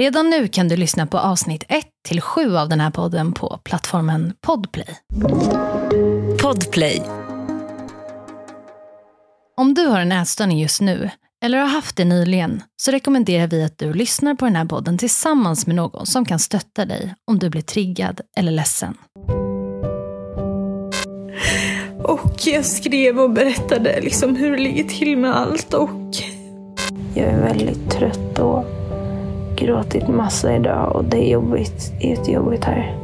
Redan nu kan du lyssna på avsnitt 1 till 7 av den här podden på plattformen Podplay. Podplay. Om du har en ätstörning just nu, eller har haft det nyligen, så rekommenderar vi att du lyssnar på den här podden tillsammans med någon som kan stötta dig om du blir triggad eller ledsen. Och jag skrev och berättade liksom hur det ligger till med allt och Jag är väldigt trött och gråtit massa idag och det är jobbigt, jättejobbigt här.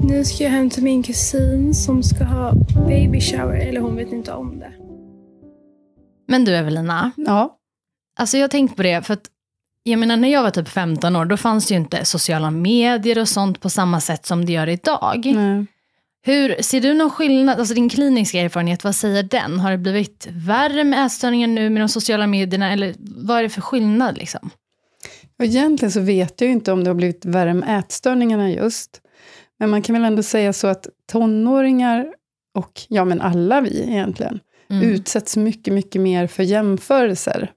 nu ska jag hem till min kusin som ska ha baby shower, eller hon vet inte om det. Men du Evelina, Ja. alltså jag har tänkt på det för att jag menar när jag var typ 15 år då fanns det ju inte sociala medier och sånt på samma sätt som det gör idag. Nej. Hur, ser du någon skillnad, alltså din kliniska erfarenhet, vad säger den? Har det blivit värre med ätstörningar nu med de sociala medierna eller vad är det för skillnad liksom? Och egentligen så vet jag ju inte om det har blivit värre med ätstörningarna just. Men man kan väl ändå säga så att tonåringar, och ja men alla vi egentligen, Mm. utsätts mycket, mycket mer för jämförelser.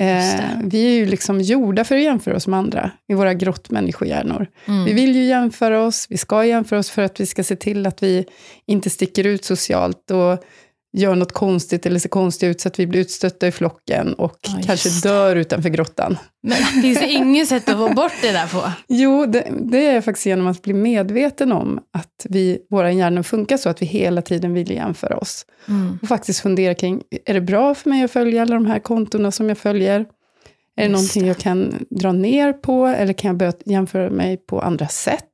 Eh, vi är ju liksom gjorda för att jämföra oss med andra i våra grottmänniskohjärnor. Mm. Vi vill ju jämföra oss, vi ska jämföra oss för att vi ska se till att vi inte sticker ut socialt och gör något konstigt eller ser konstiga ut så att vi blir utstötta i flocken och Ja, kanske dör utanför grottan. Men finns det inget sätt att få bort det där på? Jo, det, det är faktiskt genom att bli medveten om att vi, våra hjärnor funkar så att vi hela tiden vill jämföra oss. Mm. Och faktiskt fundera kring, är det bra för mig att följa alla de här kontona som jag följer? Är det någonting jag kan dra ner på? Eller kan jag börja jämföra mig på andra sätt,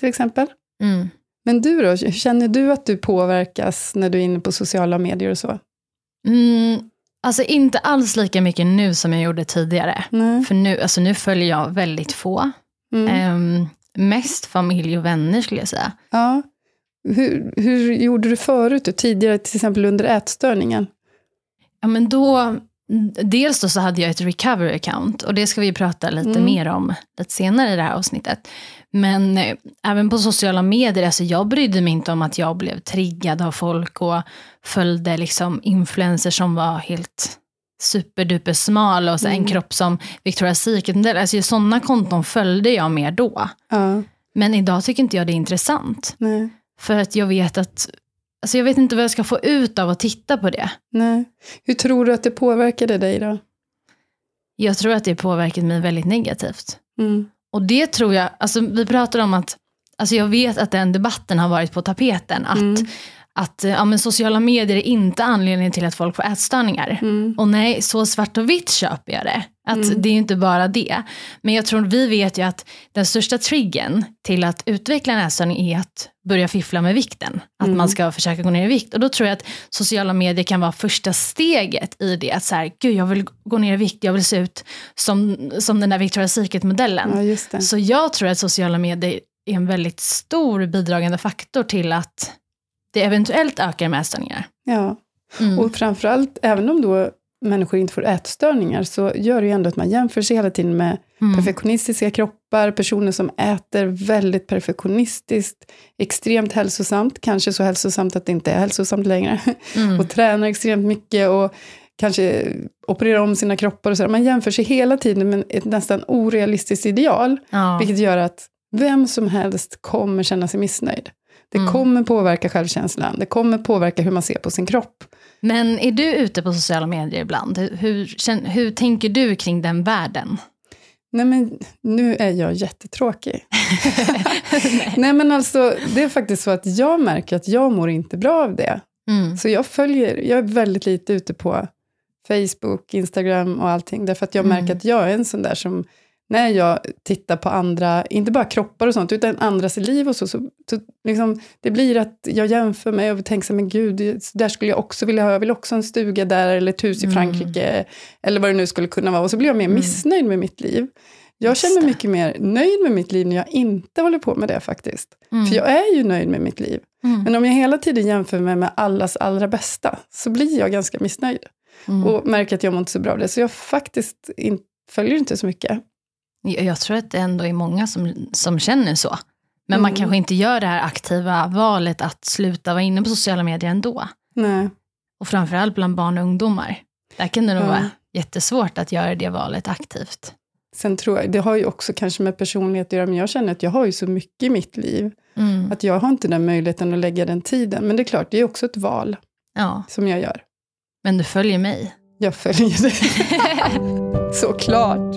till exempel? Mm. Men du då, hur känner du att du påverkas när du är inne på sociala medier och så? Mm. Alltså inte alls lika mycket nu som jag gjorde tidigare. Nej. För nu, alltså nu följer jag väldigt få. Mm. Ehm, mest familj och vänner skulle jag säga. Ja. Hur, hur gjorde du förut, tidigare, till exempel under ätstörningen? Ja, men då, dels då så hade jag ett recovery account och det ska vi prata lite Mm. mer om lite senare i det här avsnittet. Men eh, även på sociala medier, alltså jag brydde mig inte om att jag blev triggad av folk och följde liksom influencers som var helt superduper smal och så en Mm. kropp som Victoria's Secret-modell. Alltså sådana konton följde jag mer då. Ja, Men idag tycker inte jag det är intressant. nej. För att jag vet att, alltså jag vet inte vad jag ska få ut av att titta på det. Nej. Hur tror du att det påverkade dig då? Jag tror att det påverkat mig väldigt negativt. Mm. Och det tror jag, alltså vi pratar om att, alltså jag vet att den debatten har varit på tapeten, att, Mm att eh, ja, men sociala medier är inte anledningen till att folk får ätstörningar. Mm. Och nej, så svart och vitt köper jag det. Att Mm. det är inte bara det. Men jag tror, vi vet ju att den största triggen till att utveckla en ätstörning är att börja fiffla med vikten. Att Mm. man ska försöka gå ner i vikt. Och då tror jag att sociala medier kan vara första steget i det. Att så här, gud jag vill gå ner i vikt, jag vill se ut som, som den där Victoria's Secret-modellen. Ja. Så jag tror att sociala medier är en väldigt stor bidragande faktor till att det eventuellt ökar med ätstörningar. Ja. Mm. Och framförallt, även om då människor inte får ätstörningar, så gör det ju ändå att man jämför sig hela tiden med Mm. perfektionistiska kroppar, personer som äter väldigt perfektionistiskt, extremt hälsosamt, kanske så hälsosamt att det inte är hälsosamt längre, Mm. och tränar extremt mycket och kanske opererar om sina kroppar och så. Man jämför sig hela tiden med ett nästan orealistiskt ideal, Ja. vilket gör att vem som helst kommer känna sig missnöjd. Det Mm. kommer påverka självkänslan, det kommer påverka hur man ser på sin kropp. Men är du ute på sociala medier ibland? Hur, hur, tänker du kring den världen? Nej men nu är jag jättetråkig. Nej men alltså, det är faktiskt så att jag märker att jag mår inte bra av det. Mm. Så jag följer, jag är väldigt lite ute på Facebook, Instagram och allting. Därför att jag Mm. märker att jag är en sån där som, när jag tittar på andra, inte bara kroppar och sånt, utan andras liv och så, så, så liksom, det blir att jag jämför mig och tänker så men gud, där skulle jag också vilja ha, jag vill också ha en stuga där, eller ett hus i Mm. Frankrike, eller vad det nu skulle kunna vara. Och så blir jag mer Mm. missnöjd med mitt liv. Jag känner mig mycket mer nöjd med mitt liv när jag inte håller på med det faktiskt. Mm. För jag är ju nöjd med mitt liv. Mm. Men om jag hela tiden jämför mig med allas allra bästa, så blir jag ganska missnöjd. Mm. Och märker att jag mår inte så bra av det. Så jag faktiskt in, följer inte så mycket. Jag, tror att det ändå är många som, som känner så. Men man Mm. kanske inte gör det här aktiva valet att sluta vara inne på sociala medier ändå. Nej. Och framförallt bland barn och ungdomar. Där kan det nog Ja. vara jättesvårt att göra det valet aktivt. Sen tror jag, det har ju också kanske med personlighet att göra, men jag känner att jag har ju så mycket i mitt liv. Mm. Att jag har inte den möjligheten att lägga den tiden. Men det är klart, det är också ett val Ja, som jag gör. men du följer mig. Jag följer det. Såklart.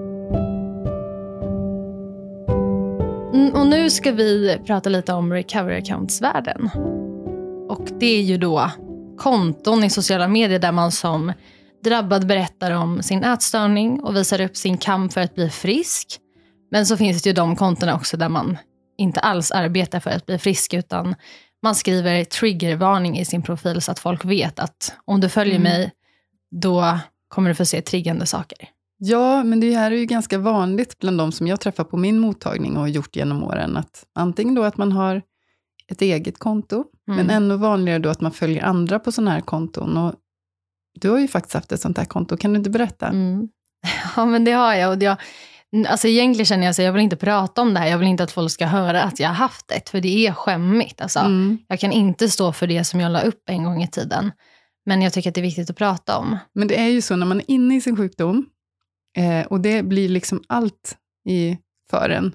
Och nu ska vi prata lite om recovery accounts-världen. Och det är ju då konton i sociala medier där man som drabbad berättar om sin ätstörning och visar upp sin kamp för att bli frisk. Men så finns det ju de kontona också där man inte alls arbetar för att bli frisk utan man skriver triggervarning i sin profil så att folk vet att om du följer Mm. mig då kommer du få se triggande saker. Ja, men det här är ju ganska vanligt bland de som jag träffar på min mottagning och har gjort genom åren. Att antingen då att man har ett eget konto, Mm. men ännu vanligare då att man följer andra på sådana här konton. Och du har ju faktiskt haft ett sånt här konto, kan du inte berätta? Mm. Ja, men det har jag. Och jag alltså egentligen känner jag att jag vill inte prata om det här. Jag vill inte att folk ska höra att jag har haft ett, för det är skämmigt. Alltså, Mm. Jag kan inte stå för det som jag la upp en gång i tiden. Men jag tycker att det är viktigt att prata om. Men det är ju så när man är inne i sin sjukdom, eh, och det blir liksom allt i, för en,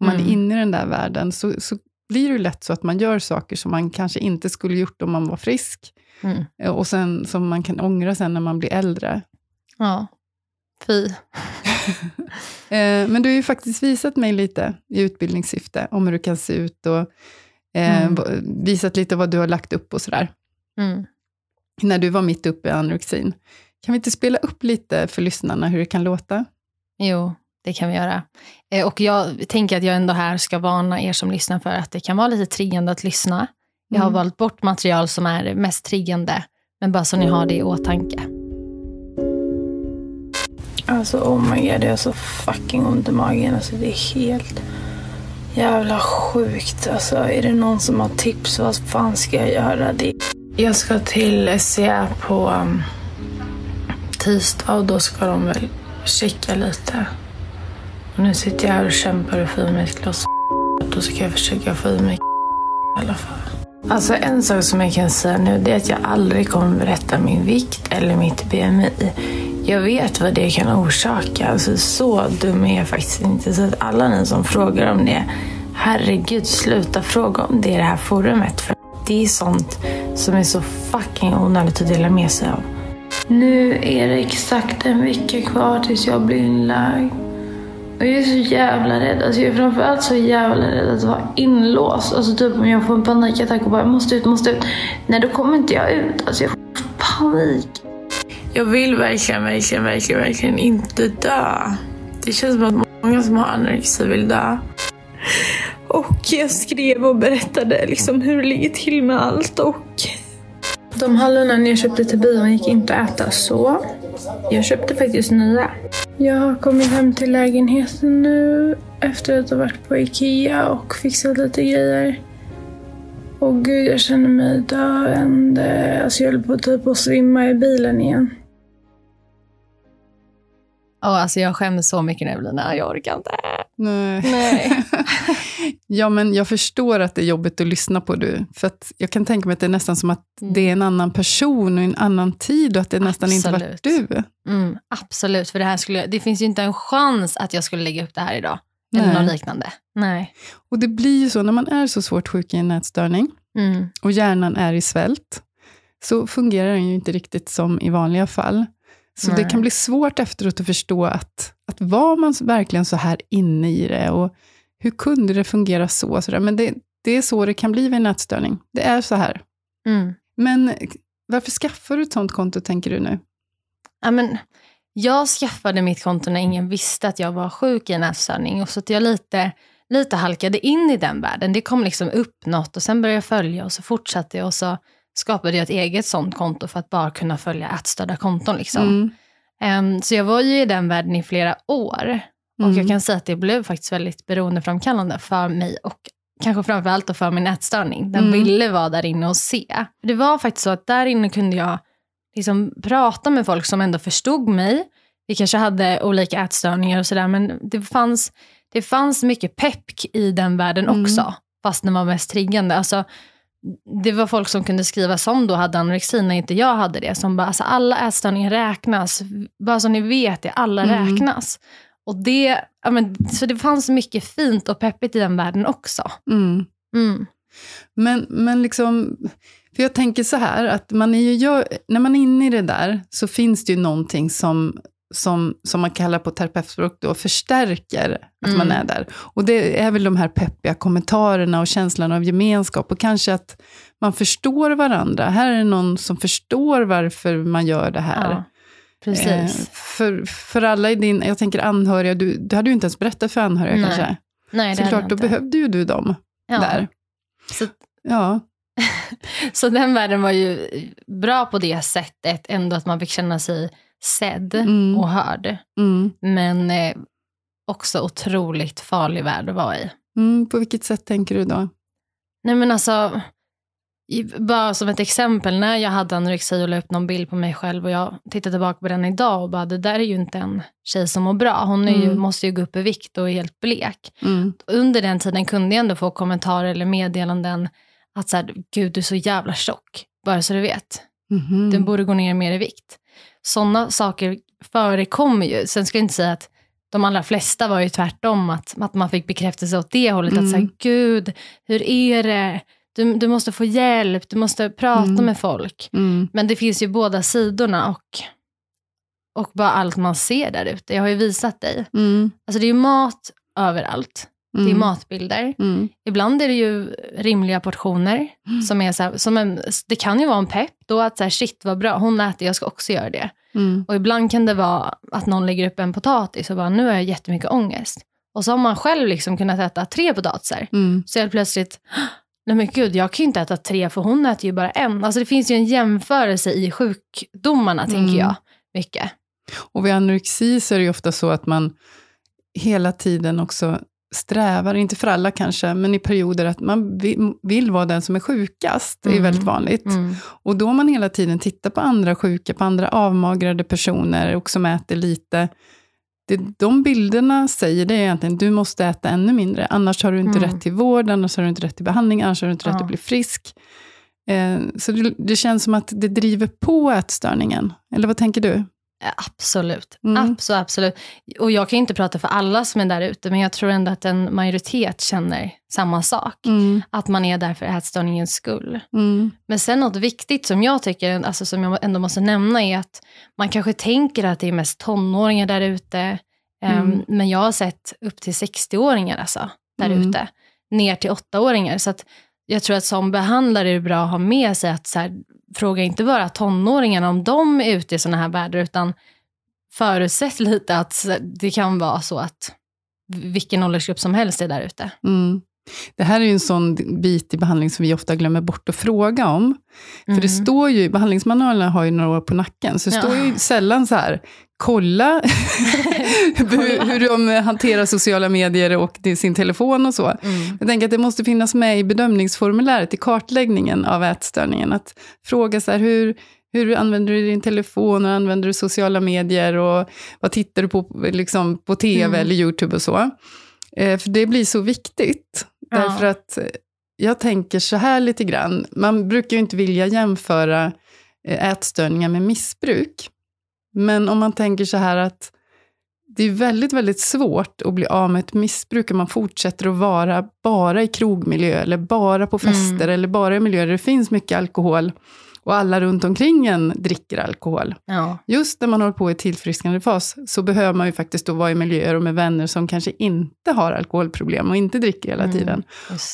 och man Mm. är inne i den där världen, så, så blir det lätt så att man gör saker som man kanske inte skulle gjort om man var frisk, Mm. eh, och sen som man kan ångra sen när man blir äldre. Ja, fy. Eh, men du har ju faktiskt visat mig lite i utbildningssyfte om hur du kan se ut och eh, Mm. visat lite vad du har lagt upp och sådär. Mm. När du var mitt uppe i anorexin. Kan vi inte spela upp lite för lyssnarna hur det kan låta? Jo, det kan vi göra. Eh, och jag tänker att jag ändå här ska varna er som lyssnar för att det kan vara lite triggande att lyssna. Jag har Mm. valt bort material som är mest triggande, men bara så ni har det i åtanke. Alltså oh my god, jag har så fucking ont i magen. Alltså det är helt jävla sjukt. Alltså är det någon som har tips, vad fan ska jag göra? Det... Jag ska till SCA på um, tisdag och då ska de väl checka lite. Och nu sitter jag här och kämpar och får i mig ett glas Då ska jag försöka få i mig i alla fall. Alltså en sak som jag kan säga nu det är att jag aldrig kommer berätta min vikt eller mitt BMI. Jag vet vad det kan orsaka. Alltså, så dum är jag faktiskt inte. Så att alla ni som frågar om det, herregud sluta fråga om det i det här forumet. För det är sånt som är så fucking onödigt att dela med sig av. Nu är det exakt en vecka kvar tills jag blir inlagd. Och jag är så jävla rädd. Alltså jag är framförallt så jävla rädd att vara inlåst. Alltså typ om jag får en panikattack och bara jag måste ut, måste ut. Nej, då kommer inte jag ut. Alltså jag får panik. Jag vill verkligen, verkligen, verkligen, verkligen inte dö. Det känns som att många som har anorexi vill dö. Och jag skrev och berättade liksom hur det ligger till med allt och de hallonen jag köpte till bion gick inte att äta så jag köpte faktiskt nya. Jag har kommit hem till lägenheten nu efter att ha varit på Ikea och fixat lite grejer. Och gud, jag känner mig döende. Alltså jag höll på typ att svimma i bilen igen. Och alltså jag skäms så mycket nu Evelina, jag orkar inte. Nej. Nej. Ja, men jag förstår att det är jobbigt att lyssna på du. För att jag kan tänka mig att det är nästan som att Mm. det är en annan person och en annan tid och att det nästan inte varit Absolut. du. Mm, absolut, för det här skulle, det finns ju inte en chans att jag skulle lägga upp det här idag. Eller Nej. något liknande. Nej. Och det blir ju så när man är så svårt sjuk i en nätstörning Mm. och hjärnan är i svält, så fungerar den ju inte riktigt som i vanliga fall. Så det Nej. kan bli svårt efteråt att förstå att, att var man verkligen så här inne i det och hur kunde det fungera så? så? Men det, det är så det kan bli vid en nätstörning. Det är så här. Mm. Men varför skaffar du ett sånt konto, tänker du nu? Ja, men, jag skaffade mitt konto när ingen visste att jag var sjuk i en ätstörning. Och så att jag lite, lite halkade in i den världen. Det kom liksom upp något och sen började jag följa och så fortsatte jag och så skapade jag ett eget sånt konto för att bara kunna följa ätstörda konton. Liksom. Mm. Em, så jag var ju i den världen i flera år. Och Mm. jag kan säga att det blev faktiskt väldigt beroendeframkallande för mig och kanske framförallt då för min ätstörning. Den Mm. ville vara där inne och se. Det var faktiskt så att där inne kunde jag liksom prata med folk som ändå förstod mig. Vi kanske hade olika ätstörningar och sådär, men det fanns, det fanns mycket pepp i den världen Mm. också, fast den var mest triggande. Alltså, det var folk som kunde skriva som då hade anorexi när inte jag hade det. Som bara, alltså alla ätstörningar räknas. Bara så ni vet det, alla Mm. räknas. Och det, ja, men, så det fanns mycket fint och peppigt i den världen också. Mm. Mm. Men, men liksom, för jag tänker så här, att man är ju, när man är inne i det där så finns det ju någonting som, som, som man kallar på terapeutspråk då, förstärker att Mm. man är där. Och det är väl de här peppiga kommentarerna och känslan av gemenskap och kanske att man förstår varandra. Här är det någon som förstår varför man gör det här. Ja, precis. Eh, för, för alla i din, jag tänker anhöriga, du, du hade ju inte ens berättat för anhöriga Nej, kanske. Nej, det Så klart, då behövde ju du dem ja. där. Så, Ja. så den världen var ju bra på det sättet, ändå att man fick känna sig sedd Mm. och hörd. Mm. Men eh, också otroligt farlig värld att vara i. Mm, på vilket sätt tänker du då? Nej men alltså, bara som ett exempel, när jag hade anorexi och la upp någon bild på mig själv och jag tittar tillbaka på den idag och bara, det där är ju inte en tjej som mår bra. Hon ju, Mm. måste ju gå upp i vikt och är helt blek. Mm. Under den tiden kunde jag ändå få kommentarer eller meddelanden att så här, gud du är så jävla tjock, bara så du vet. Mhm. Du borde gå ner mer i vikt. Sådana saker förekommer ju. Sen ska jag inte säga att de allra flesta var ju tvärtom, att, att man fick bekräftelse åt det hållet. Att säga, Mm. gud, hur är det? Du, du måste få hjälp, du måste prata Mm. med folk. Mm. Men det finns ju båda sidorna och, och bara allt man ser där ute. Jag har ju visat dig. Mm. Alltså det är ju mat överallt. Det är Mm. matbilder. Mm. Ibland är det ju rimliga portioner. Som är så här, som en, det kan ju vara en pepp då att så här, shit vad bra, hon äter, jag ska också göra det. Mm. Och ibland kan det vara att någon lägger upp en potatis och bara, nu har jag jättemycket ångest. Och så har man själv liksom kunnat äta tre potatisar. Mm. Så helt plötsligt, nej men gud, jag kan ju inte äta tre för hon äter ju bara en. Alltså det finns ju en jämförelse i sjukdomarna, Mm. tänker jag, mycket. Och vid anorexi så är det ju ofta så att man hela tiden också strävar, inte för alla kanske, men i perioder att man vill, vill vara den som är sjukast. Det är Mm. väldigt vanligt. Mm. Och då man hela tiden tittar på andra sjuka, på andra avmagrade personer och som äter lite. Det, de bilderna säger det egentligen, du måste äta ännu mindre, annars har du inte Mm. rätt till vård, annars har du inte rätt till behandling, annars har du inte rätt Ja. att bli frisk. Eh, så det, det känns som att det driver på ätstörningen. Eller vad tänker du? Absolut. Mm. absolut, absolut. Och jag kan inte prata för alla som är där ute, men jag tror ändå att en majoritet känner samma sak. Mm. Att man är där för ätstörningens skull. Mm. Men sen något viktigt som jag tycker, alltså som jag ändå måste nämna, är att man kanske tänker att det är mest tonåringar där ute. Mm. Men jag har sett upp till 60-åringar alltså, där Mm. ute. Ner till 8-åringar. Så att jag tror att som behandlare är det bra att ha med sig att så här, fråga inte bara tonåringarna om de är ute i sådana här världar, utan förutsätt lite att det kan vara så att vilken åldersgrupp som helst är där ute. Mm. Det här är ju en sån bit i behandling som vi ofta glömmer bort att fråga om. För det Mm. står ju, behandlingsmanualerna har ju några år på nacken, så det Ja. står ju sällan så här, kolla hur, hur de hanterar sociala medier och sin telefon och så. Mm. Jag tänker att det måste finnas med i bedömningsformuläret, i kartläggningen av ätstörningen. Att fråga så här, hur, hur använder du din telefon och använder du sociala medier och vad tittar du på liksom, på tv Mm. eller YouTube och så. Eh, för det blir så viktigt. Ja. Därför att eh, jag tänker så här lite grann, man brukar ju inte vilja jämföra eh, ätstörningar med missbruk. Men om man tänker så här att det är väldigt, väldigt svårt att bli av med ett missbruk om man fortsätter att vara bara i krogmiljö, eller bara på fester, eller bara i miljöer där det finns mycket alkohol, och alla runt omkring en dricker alkohol. Ja. Just när man håller på i tillfrisknande fas, så behöver man ju faktiskt då vara i miljöer och med vänner som kanske inte har alkoholproblem och inte dricker hela Mm. tiden.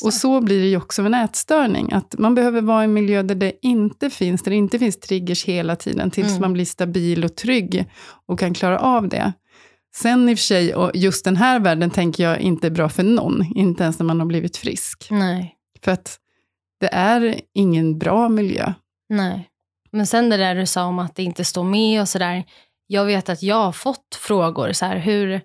Och så blir det ju också med en ätstörning, att man behöver vara i en miljö där det inte finns, där det inte finns triggers hela tiden, tills Mm. man blir stabil och trygg och kan klara av det. Sen i och för sig, och just den här världen tänker jag inte är bra för någon, inte ens när man har blivit frisk. Nej. För att det är ingen bra miljö. Nej. Men sen det där du sa om att det inte står med och sådär. Jag vet att jag har fått frågor så här, hur,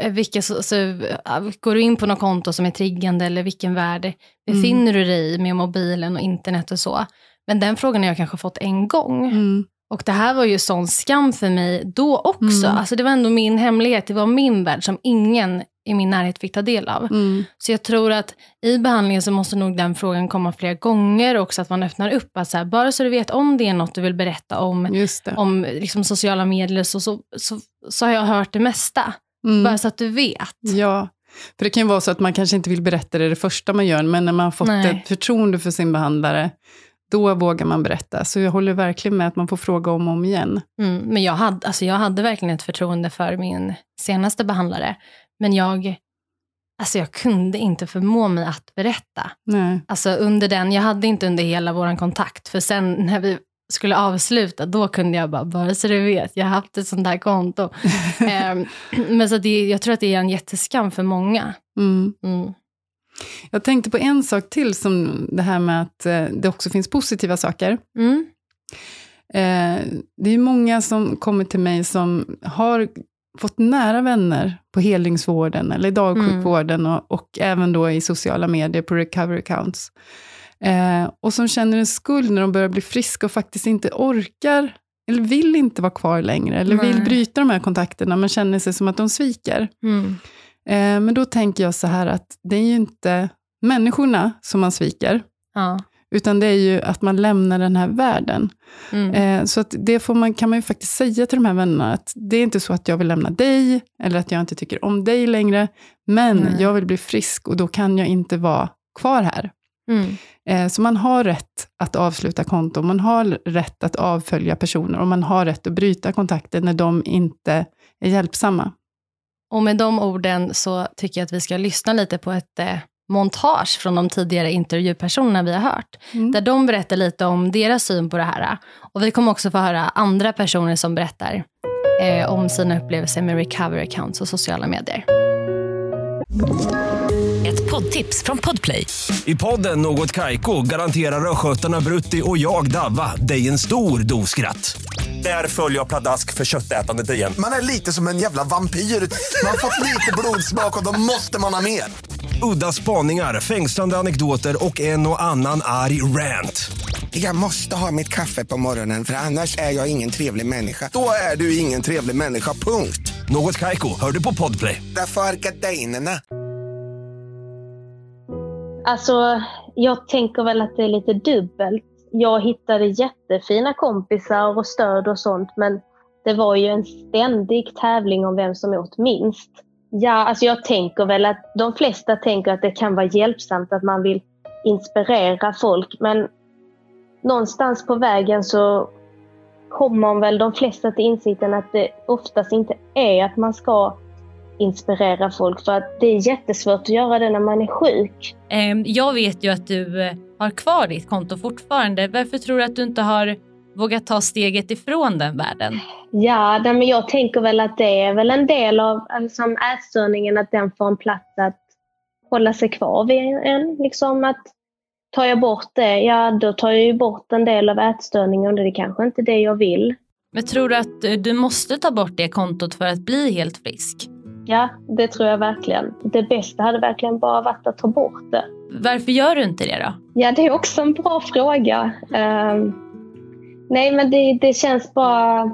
eh, vilka, så, så, äh, går du in på något konto som är triggande eller vilken värld befinner du dig i med mobilen och internet och så. Men den frågan har jag kanske fått en gång. Mm. Och det här var ju sån skam för mig då också. Mm. Alltså det var ändå min hemlighet, det var min värld som ingen i min närhet fick ta del av. Mm. Så jag tror att i behandlingen så måste nog den frågan komma flera gånger också, att man öppnar upp. Att så här, bara så du vet om det är något du vill berätta om, om liksom sociala medier, så, så, så, så har jag hört det mesta. Mm. Bara så att du vet. Ja, för det kan ju vara så att man kanske inte vill berätta det det första man gör, men när man har fått Nej. ett förtroende för sin behandlare, då vågar man berätta. Så jag håller verkligen med att man får fråga om och om igen. Mm, men jag hade, alltså jag hade verkligen ett förtroende för min senaste behandlare. Men jag, alltså jag kunde inte förmå mig att berätta. Nej. Alltså under den, jag hade inte under hela vår kontakt, för sen när vi skulle avsluta, då kunde jag bara, bara så du vet, jag har haft ett sånt här konto. Ehm, men så det, jag tror att det är en jätteskam för många. Mm. Mm. Jag tänkte på en sak till, som det här med att eh, det också finns positiva saker. Mm. Eh, det är många som kommer till mig som har fått nära vänner på helningsvården eller i dagsjukvården och, och även då i sociala medier på recovery accounts. Eh, och som känner en skuld när de börjar bli friska och faktiskt inte orkar eller vill inte vara kvar längre, eller vill Nej. bryta de här kontakterna, men känner sig som att de sviker. Mm. Eh, men då tänker jag så här att det är ju inte människorna som man sviker, Ja. Utan det är ju att man lämnar den här världen. Mm. Eh, så att det får man, kan man ju faktiskt säga till de här vännerna, att det är inte så att jag vill lämna dig, eller att jag inte tycker om dig längre, men Nej. jag vill bli frisk och då kan jag inte vara kvar här. Mm. Eh, så man har rätt att avsluta konton, man har rätt att avfölja personer och man har rätt att bryta kontakter när de inte är hjälpsamma. Och med de orden så tycker jag att vi ska lyssna lite på ett eh, montage från de tidigare intervjupersonerna vi har hört. Mm. Där de berättar lite om deras syn på det här. Och vi kommer också få höra andra personer som berättar eh, om sina upplevelser med recovery accounts och sociala medier. Ett poddtips från Podplay. I podden Något Kaiko garanterar östgötarna Brutti och jag, Davva, dig en stor dos skratt. Där följer jag pladask för köttätandet igen. Man är lite som en jävla vampyr. Man har fått lite blodsmak och då måste man ha mer. Udda spaningar, fängslande anekdoter och en och annan arg rant. Jag måste ha mitt kaffe på morgonen för annars är jag ingen trevlig människa. Då är du ingen trevlig människa, punkt. Något Kaiko, hör du på Podplay. Därför är gardinerna. Alltså, jag tänker väl att det är lite dubbelt. Jag hittade jättefina kompisar och stöd och sånt, men det var ju en ständig tävling om vem som åt minst. Ja, alltså jag tänker väl att de flesta tänker att det kan vara hjälpsamt att man vill inspirera folk, men någonstans på vägen så kommer väl de flesta till insikten att det oftast inte är att man ska inspirera folk, för att det är jättesvårt att göra det när man är sjuk. Ehm, Jag vet ju att du eh, har kvar ditt konto fortfarande. Varför tror du att du inte har vågat ta steget ifrån den världen? Ja, men jag tänker väl att det är väl en del av alltså, ätstörningen, att den får en plats att hålla sig kvar vid en. Liksom att tar jag bort det, ja då tar jag ju bort en del av ätstörningen och det är kanske inte det jag vill. Men tror du att eh, du måste ta bort det kontot för att bli helt frisk? Ja, det tror jag verkligen. Det bästa hade verkligen bara varit att ta bort det. Varför gör du inte det då? Ja, det är också en bra fråga. Ehm, nej, men det, det känns bara...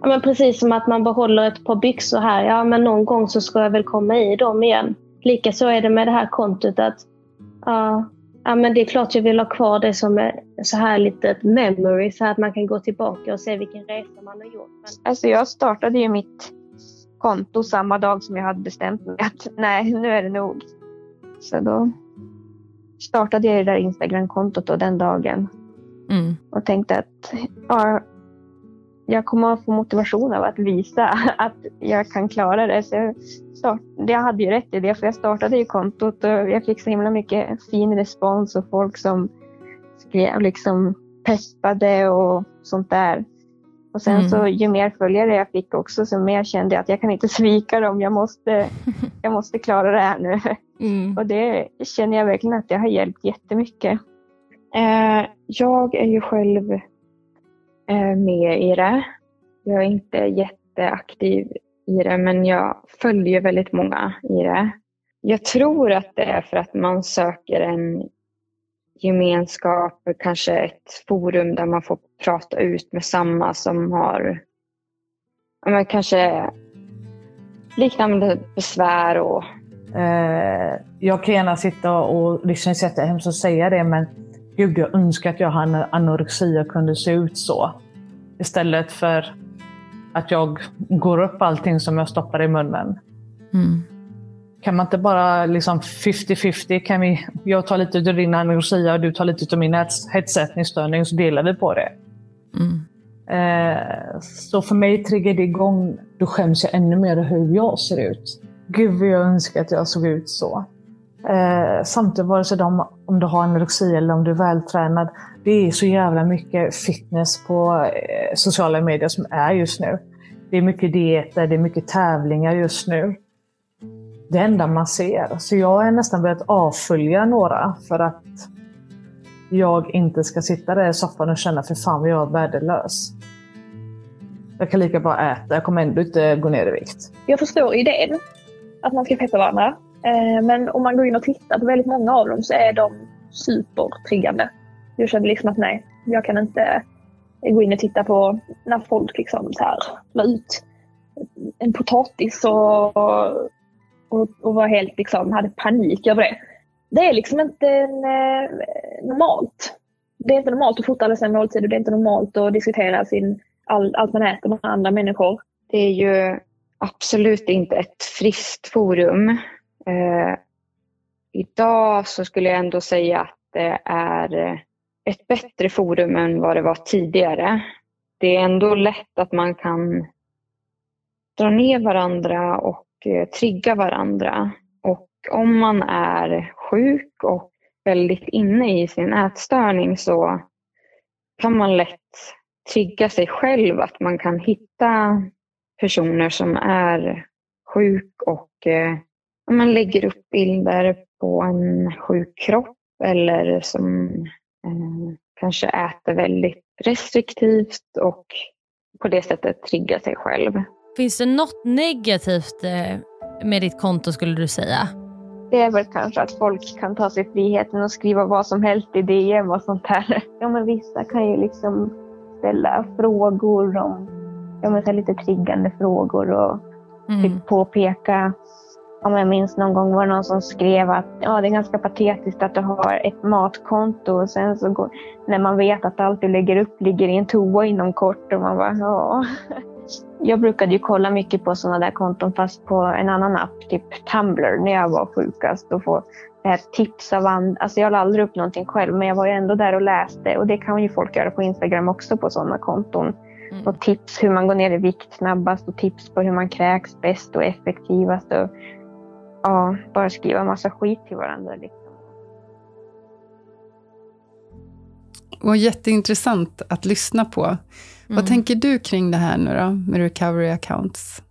Ja, men precis som att man behåller ett par byxor här. Ja, men någon gång så ska jag väl komma i dem igen. Likaså är det med det här kontot att ja, ja, men det är klart jag vill ha kvar det som är så här litet memory så att man kan gå tillbaka och se vilken resa man har gjort. Men... Alltså jag startade ju mitt konto samma dag som jag hade bestämt mig att nej, nu är det nog. Så då startade jag det där Instagram-kontot då den dagen Mm. och tänkte att ja, jag kommer att få motivation av att visa att jag kan klara det. Så jag, start, jag hade ju rätt i det, för jag startade ju kontot och jag fick så himla mycket fin respons och folk som skrev liksom peppade och sånt där. Och sen Mm. så ju mer följare jag fick också, så mer kände jag att jag kan inte svika dem. Jag måste, jag måste klara det här nu. Mm. Och det känner jag verkligen att det har hjälpt jättemycket. Eh, jag är ju själv eh, med i det. Jag är inte jätteaktiv i det, men jag följer väldigt många i det. Jag tror att det är för att man söker en gemenskap, kanske ett forum där man får prata ut med samma som har men kanske liknande besvär och Eh, jag kan gärna sitta och det känns jättehemskt att säga det, men gud, jag önskar att jag hade anorexi och kunde se ut så. Istället för att jag går upp allting som jag stoppar i munnen. Mm. Kan man inte bara liksom 50-50? Kan vi, jag tar lite av din anorexia och du tar lite av min hetsättningsstörning så delar vi på det. Mm. Eh, så för mig triggar det igång, då skäms jag ännu mer hur jag ser ut. Gud vad jag önskar att jag såg ut så. Eh, samtidigt, vare sig de, om du har anorexi eller om du är vältränad, det är så jävla mycket fitness på eh, sociala medier som är just nu. Det är mycket dieter, det är mycket tävlingar just nu. Det enda man ser. Så jag har nästan börjat avfölja några för att jag inte ska sitta där i soffan och känna för fan vad jag är värdelös. Jag kan lika bra äta, jag kommer ändå inte gå ner i vikt. Jag förstår idén att man ska peppa varandra. Eh, men om man går in och tittar på väldigt många av dem så är de supertriggande. Jag känner liksom att nej, jag kan inte gå in och titta på när folk liksom så här la ut en potatis och, och, och var helt liksom, hade panik över det. Det är liksom inte en, eh, normalt. Det är inte normalt att fota alla sina måltider. Det är inte normalt att diskutera sin, all, allt man äter med andra människor. Det är ju absolut inte ett friskt forum. Eh, idag så skulle jag ändå säga att det är ett bättre forum än vad det var tidigare. Det är ändå lätt att man kan dra ner varandra och Eh, trigga varandra. Och om man är sjuk och väldigt inne i sin ätstörning så kan man lätt trigga sig själv att man kan hitta personer som är sjuk och eh, man lägger upp bilder på en sjuk kropp eller som eh, kanske äter väldigt restriktivt och på det sättet triggar sig själv. Finns det något negativt eh, med ditt konto skulle du säga? Det är väl kanske att folk kan ta sig friheten och skriva vad som helst i DM och sånt där. Ja, men vissa kan ju liksom ställa frågor om ja, men så lite triggande frågor och mm. typ påpeka. Om jag minns någon gång var det någon som skrev att ja, det är ganska patetiskt att du har ett matkonto och sen så går, när man vet att allt du lägger upp ligger i en toa inom kort och man bara ja. Jag brukade ju kolla mycket på sådana där konton fast på en annan app, typ Tumblr, när jag var sjukast och få tips av andra. Alltså jag la aldrig upp någonting själv men jag var ju ändå där och läste och det kan ju folk göra på Instagram också på sådana konton. Mm. Och tips hur man går ner i vikt snabbast och tips på hur man kräks bäst och effektivast. Och, ja, bara skriva massa skit till varandra. Liksom. Och jätteintressant att lyssna på. Mm. Vad tänker du kring det här nu då, med recovery accounts?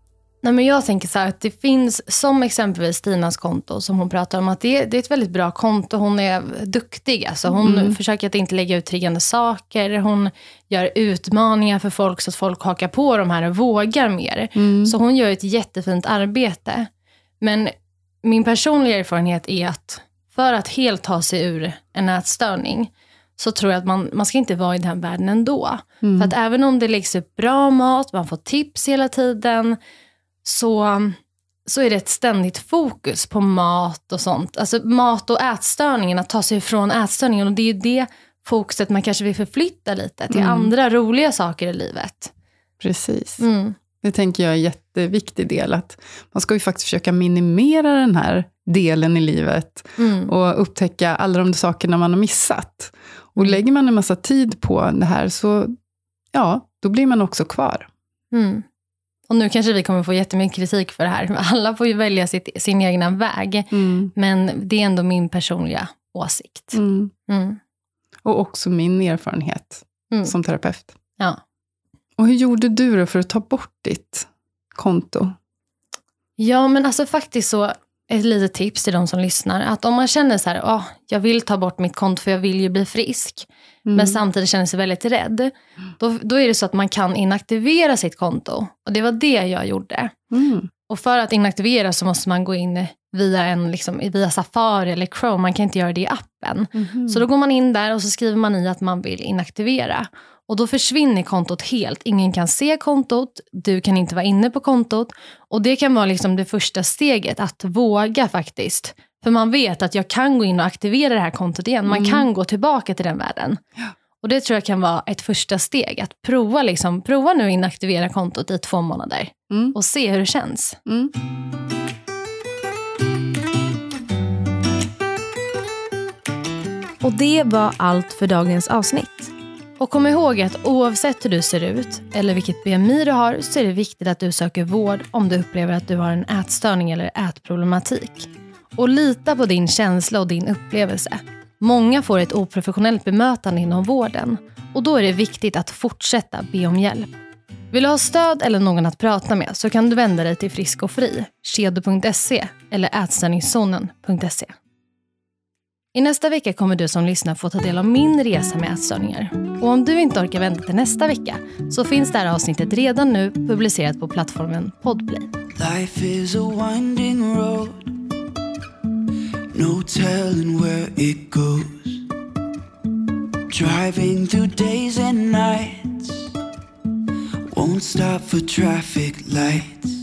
Nej, men jag tänker så här att det finns, som exempelvis Stinas konto som hon pratar om, att det, det är ett väldigt bra konto. Hon är duktig. Alltså hon mm. försöker att inte lägga ut triggande saker. Hon gör utmaningar för folk så att folk hakar på de här och vågar mer. Mm. Så hon gör ett jättefint arbete. Men min personliga erfarenhet är att för att helt ta sig ur en ätstörning så tror jag att man, man ska inte vara i den världen ändå. Mm. För att även om det läggs upp bra mat, man får tips hela tiden, så, så är det ett ständigt fokus på mat och sånt. Alltså mat och ätstörningen, att ta sig ifrån ätstörningen. Och det är det fokuset man kanske vill förflytta lite till mm. andra roliga saker i livet. Precis. Mm. Det tänker jag är en jätteviktig del. Att man ska ju faktiskt försöka minimera den här delen i livet mm. och upptäcka alla de sakerna man har missat. Och mm. lägger man en massa tid på det här så, ja, då blir man också kvar. Mm. Och nu kanske vi kommer få jättemycket kritik för det här. Alla får ju välja sitt, sin egna väg. Mm. Men det är ändå min personliga åsikt. Mm. Mm. Och också min erfarenhet mm. som terapeut. Ja. Och hur gjorde du då för att ta bort ditt konto? Ja, men alltså faktiskt så ett litet tips till de som lyssnar. Att om man känner så här, oh, jag vill ta bort mitt konto för jag vill ju bli frisk. Mm. Men samtidigt känner sig väldigt rädd. Då, då är det så att man kan inaktivera sitt konto. Och det var det jag gjorde. Mm. Och för att inaktivera så måste man gå in via, en, liksom, via Safari eller Chrome. Man kan inte göra det i appen. Mhm. Så då går man in där och så skriver man i att man vill inaktivera. Och då försvinner kontot helt. Ingen kan se kontot, du kan inte vara inne på kontot. Och det kan vara liksom det första steget, att våga faktiskt. För man vet att jag kan gå in och aktivera det här kontot igen. Man Mm. kan gå tillbaka till den världen. Och det tror jag kan vara ett första steg. Att prova, liksom, prova nu att inaktivera kontot i två månader. Mm. Och se hur det känns. Mm. Och det var allt för dagens avsnitt. Och kom ihåg att oavsett hur du ser ut eller vilket BMI du har så är det viktigt att du söker vård om du upplever att du har en ätstörning eller ätproblematik. Och lita på din känsla och din upplevelse. Många får ett oprofessionellt bemötande inom vården och då är det viktigt att fortsätta be om hjälp. Vill du ha stöd eller någon att prata med så kan du vända dig till Frisk och Fri, kedo.se eller ätstörningszonen.se. I nästa vecka kommer du som lyssnar få ta del av min resa med ätstörningar. Och om du inte orkar vänta till nästa vecka så finns det här avsnittet redan nu publicerat på plattformen Podplay. Life is a winding road, no telling where it goes. Driving through days and nights, won't stop for traffic lights.